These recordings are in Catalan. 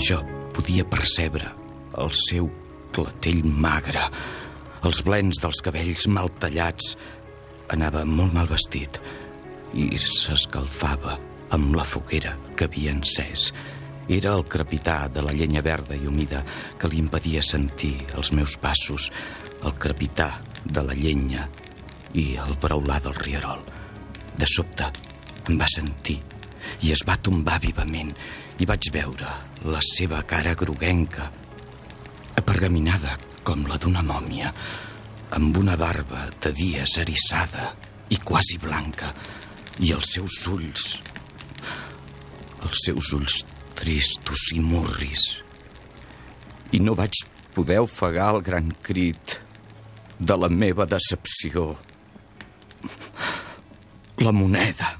Jo podia percebre el seu clatell magre, els blens dels cabells mal tallats. Anava molt mal vestit i s'escalfava amb la foguera que havia encès. Era el crepitar de la llenya verda i humida que li impedia sentir els meus passos, el crepitar de la llenya i el braular del rierol. De sobte em va sentir i es va tombar vivament i vaig veure la seva cara groguenca, apergaminada com la d'una mòmia, amb una barba de dies eriçada i quasi blanca, i els seus ulls, els seus ulls tristos i murris. I no vaig poder ofegar el gran crit de la meva decepció. La moneda.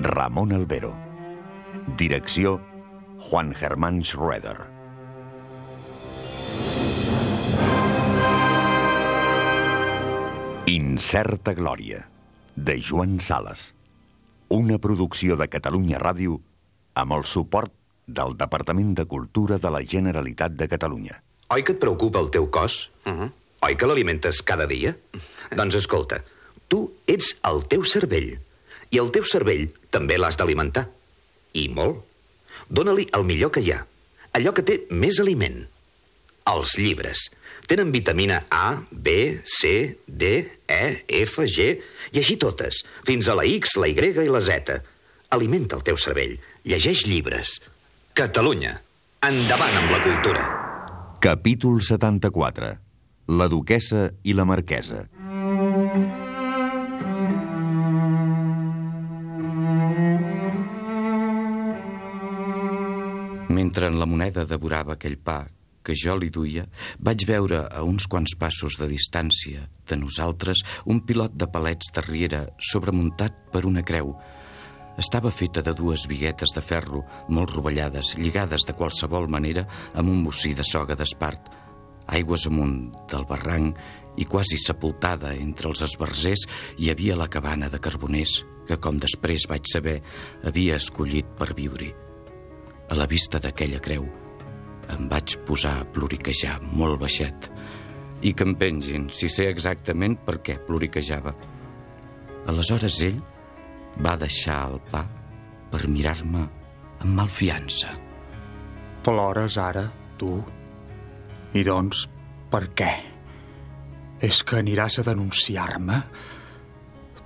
Ramon Albero. Direcció Juan Germán Schroeder. Incerta Glòria, de Joan Sales. Una producció de Catalunya Ràdio amb el suport del Departament de Cultura de la Generalitat de Catalunya. Oi que et preocupa el teu cos? Uh -huh. Oi que l'alimentes cada dia? doncs escolta, tu ets el teu cervell. I el teu cervell també l'has d'alimentar. I molt. Dóna-li el millor que hi ha. Allò que té més aliment. Els llibres. Tenen vitamina A, B, C, D, E, F, G, i així totes, fins a la X, la Y i la Z. Alimenta el teu cervell. Llegeix llibres. Catalunya. Endavant amb la cultura. Capítol 74. La duquessa i la marquesa. Mentre en la moneda devorava aquell pa que jo li duia, vaig veure a uns quants passos de distància de nosaltres un pilot de palets de riera sobremuntat per una creu. Estava feta de dues viguetes de ferro molt rovellades, lligades de qualsevol manera amb un bocí de soga d'espart. Aigües amunt del barranc i quasi sepultada entre els esbarzers hi havia la cabana de carboners que, com després vaig saber, havia escollit per viure-hi. A la vista d'aquella creu, em vaig posar a ploriquejar molt baixet i que em pengin si sé exactament per què ploriquejava. Aleshores ell va deixar el pa per mirar-me amb malfiança. Plores ara, tu? I doncs, per què? És que aniràs a denunciar-me?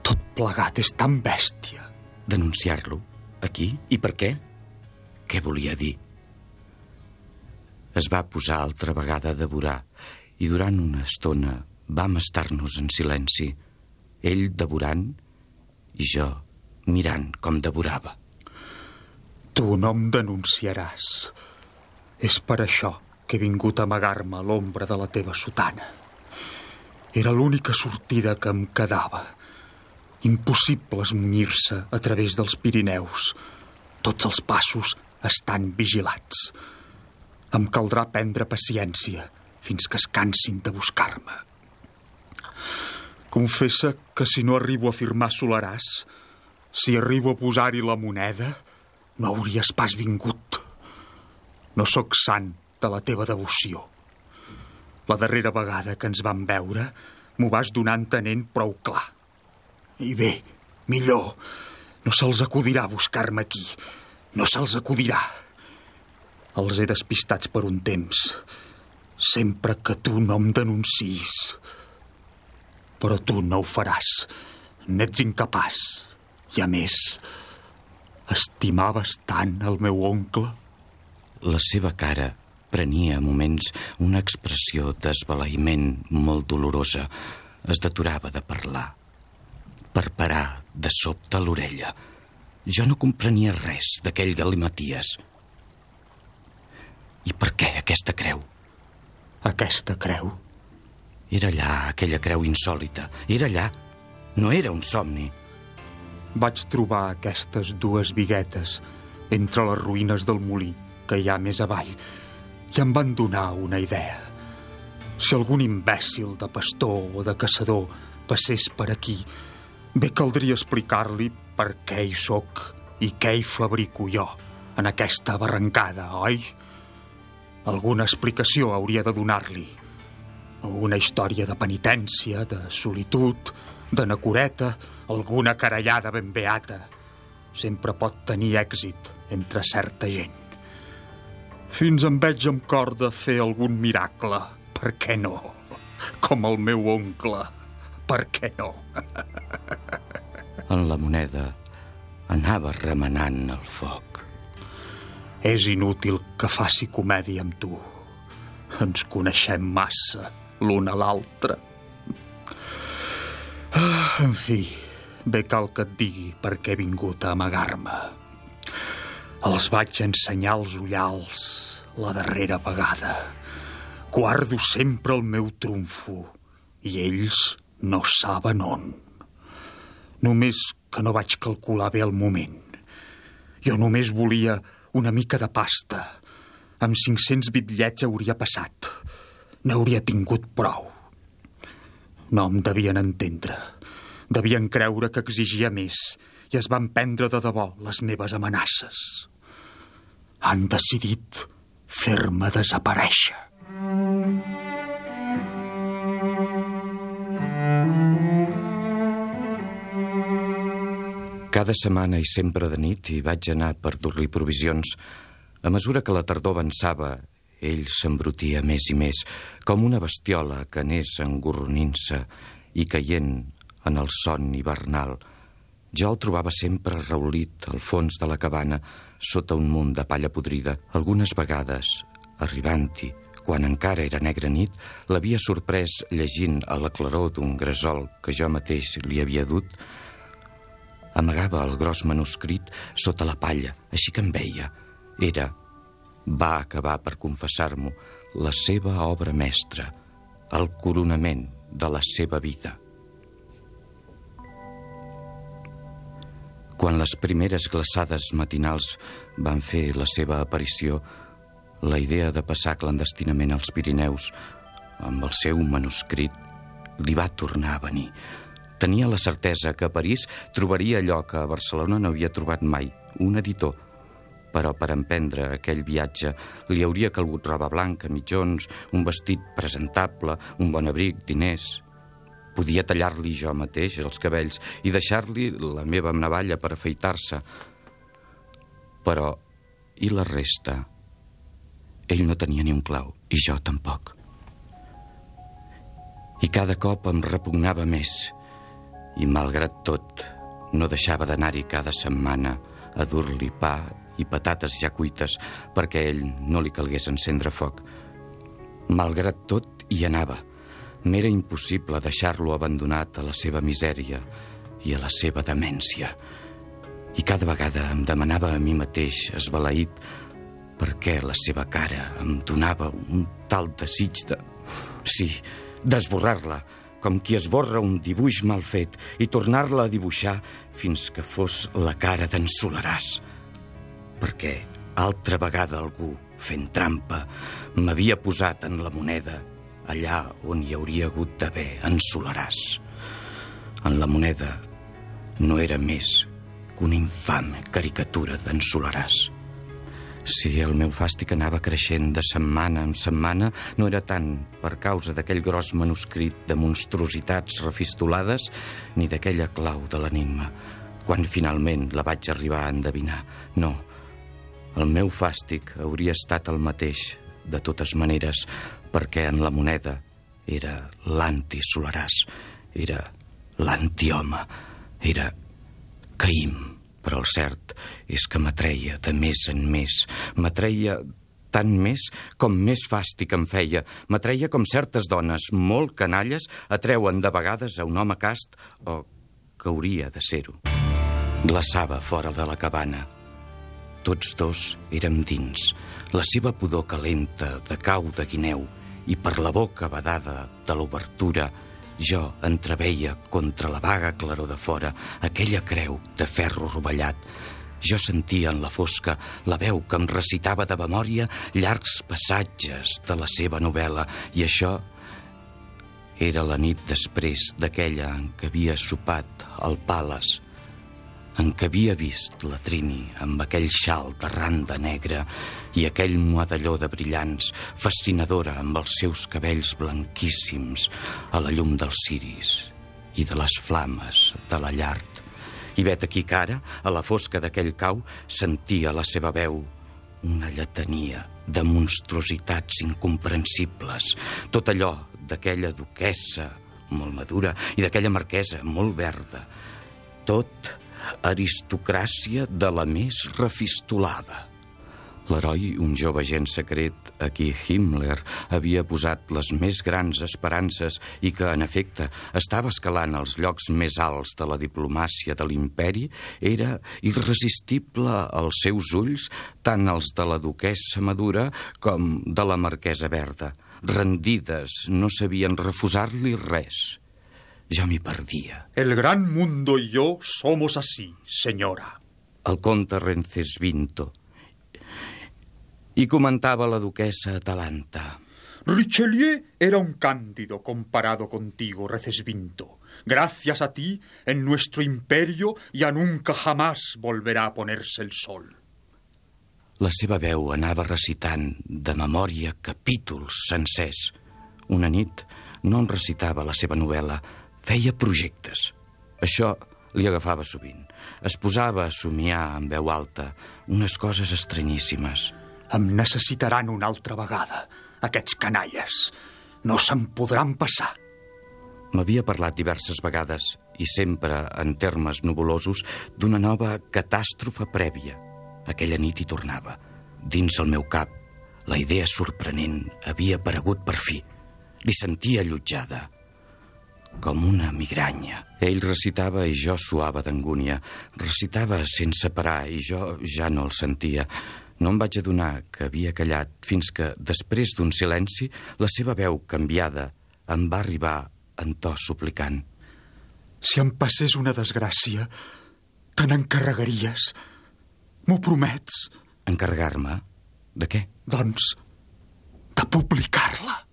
Tot plegat és tan bèstia. Denunciar-lo? Aquí? I per què? Què volia dir? Es va posar altra vegada a devorar i durant una estona vam estar-nos en silenci, ell devorant i jo mirant com devorava. Tu no em denunciaràs. És per això que he vingut a amagar-me a l'ombra de la teva sotana. Era l'única sortida que em quedava. Impossible esmunyir-se a través dels Pirineus. Tots els passos estan vigilats. Em caldrà prendre paciència fins que es cansin de buscar-me. Confessa que si no arribo a firmar Solaràs, si arribo a posar-hi la moneda, no hauries pas vingut. No sóc sant de la teva devoció. La darrera vegada que ens vam veure, m'ho vas donar entenent prou clar. I bé, millor, no se'ls acudirà buscar-me aquí. No se'ls acudirà. Els he despistats per un temps, sempre que tu no em denuncis. Però tu no ho faràs. N'ets incapaç. I a més, estimaves tant el meu oncle. La seva cara prenia a moments una expressió d'esbalaïment molt dolorosa. Es deturava de parlar. Per parar de sobte l'orella. Jo no comprenia res d'aquell galimaties. I per què aquesta creu? Aquesta creu? Era allà, aquella creu insòlita. Era allà. No era un somni. Vaig trobar aquestes dues viguetes entre les ruïnes del molí que hi ha més avall i em van donar una idea. Si algun imbècil de pastor o de caçador passés per aquí, bé caldria explicar-li per què hi sóc i què hi fabrico jo en aquesta barrancada, oi? Alguna explicació hauria de donar-li. Una història de penitència, de solitud, de nacoreta, alguna carallada ben beata. Sempre pot tenir èxit entre certa gent. Fins em veig amb cor de fer algun miracle. Per què no? Com el meu oncle. Per què no? En la moneda anava remenant el foc. És inútil que faci comèdia amb tu. Ens coneixem massa l'un a l'altre. Ah, en fi, bé cal que et digui per què he vingut a amagar-me. Els vaig ensenyar els ullals la darrera vegada. Guardo sempre el meu trumfo i ells no saben on. Només que no vaig calcular bé el moment. Jo només volia una mica de pasta. Amb 500 bitllets hauria passat. N'hauria tingut prou. No em devien entendre. Devien creure que exigia més i es van prendre de debò les meves amenaces. Han decidit fer-me desaparèixer. Cada setmana i sempre de nit hi vaig anar per dur-li provisions. A mesura que la tardor avançava, ell s'embrutia més i més, com una bestiola que anés engorronint-se i caient en el son hivernal. Jo el trobava sempre reulit al fons de la cabana, sota un munt de palla podrida. Algunes vegades, arribant-hi, quan encara era negra nit, l'havia sorprès llegint a la claror d'un gresol que jo mateix li havia dut, Amagava el gros manuscrit sota la palla, així que em veia. Era, va acabar per confessar-m'ho, la seva obra mestra, el coronament de la seva vida. Quan les primeres glaçades matinals van fer la seva aparició, la idea de passar clandestinament als Pirineus amb el seu manuscrit li va tornar a venir, Tenia la certesa que a París trobaria allò que a Barcelona no havia trobat mai, un editor. Però per emprendre aquell viatge li hauria calgut roba blanca, mitjons, un vestit presentable, un bon abric, diners... Podia tallar-li jo mateix els cabells i deixar-li la meva navalla per afeitar-se. Però, i la resta? Ell no tenia ni un clau, i jo tampoc. I cada cop em repugnava més i, malgrat tot, no deixava d'anar-hi cada setmana a dur-li pa i patates ja cuites perquè ell no li calgués encendre foc. Malgrat tot, hi anava. M'era impossible deixar-lo abandonat a la seva misèria i a la seva demència. I cada vegada em demanava a mi mateix, esbalaït, perquè la seva cara em donava un tal desig de... Sí, d'esborrar-la, com qui esborra un dibuix mal fet i tornar-la a dibuixar fins que fos la cara d'en Solaràs. Perquè altra vegada algú, fent trampa, m'havia posat en la moneda allà on hi hauria hagut d'haver en Solaràs. En la moneda no era més que una infame caricatura d'en Solaràs. Si el meu fàstic anava creixent de setmana en setmana, no era tant per causa d'aquell gros manuscrit de monstruositats refistolades ni d'aquella clau de l'enigma, quan finalment la vaig arribar a endevinar. No, el meu fàstic hauria estat el mateix, de totes maneres, perquè en la moneda era l'antisolaràs, era l'antihome, era Caïm. Però el cert és que m'atreia de més en més. M'atreia tant més com més fàstic em feia. M'atreia com certes dones molt canalles atreuen de vegades a un home cast o que hauria de ser-ho. Glaçava fora de la cabana. Tots dos érem dins. La seva pudor calenta de cau de guineu i per la boca vedada de l'obertura jo entreveia contra la vaga claror de fora aquella creu de ferro rovellat. Jo sentia en la fosca la veu que em recitava de memòria llargs passatges de la seva novel·la i això era la nit després d'aquella en què havia sopat al Pales en què havia vist la Trini amb aquell xal de randa negra i aquell moadelló de brillants, fascinadora amb els seus cabells blanquíssims a la llum dels ciris i de les flames de la llart. I vet aquí que ara, a la fosca d'aquell cau, sentia la seva veu una lletania de monstruositats incomprensibles, tot allò d'aquella duquessa molt madura i d'aquella marquesa molt verda, tot aristocràcia de la més refistolada. L'heroi, un jove gent secret a qui Himmler havia posat les més grans esperances i que, en efecte, estava escalant els llocs més alts de la diplomàcia de l'imperi, era irresistible als seus ulls, tant els de la duquessa madura com de la marquesa verda. Rendides, no sabien refusar-li res. Jo m'hi perdia. El gran mundo y yo somos así, señora. El conte Rencesvinto. I comentava la duquesa Atalanta. Richelieu era un cándido comparado contigo, Recesvinto. Gracias a ti, en nuestro imperio ya nunca jamás volverá a ponerse el sol. La seva veu anava recitant de memòria capítols sencers. Una nit no em recitava la seva novel·la, feia projectes. Això li agafava sovint. Es posava a somiar en veu alta unes coses estranyíssimes. Em necessitaran una altra vegada, aquests canalles. No se'n podran passar. M'havia parlat diverses vegades, i sempre en termes nuvolosos, d'una nova catàstrofe prèvia. Aquella nit hi tornava. Dins el meu cap, la idea sorprenent havia aparegut per fi. Li sentia allotjada, com una migranya. Ell recitava i jo suava d'angúnia. Recitava sense parar i jo ja no el sentia. No em vaig adonar que havia callat fins que, després d'un silenci, la seva veu canviada em va arribar en to suplicant. Si em passés una desgràcia, te n'encarregaries. M'ho promets? Encarregar-me? De què? Doncs, de publicar-la.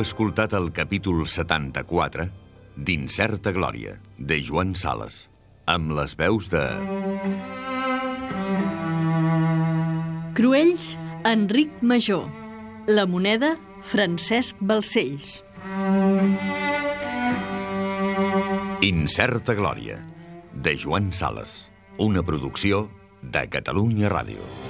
Heu escoltat el capítol 74 d'Incerta Glòria, de Joan Sales, amb les veus de... Cruells, Enric Major. La moneda, Francesc Balcells. Incerta Glòria, de Joan Sales, una producció de Catalunya Ràdio.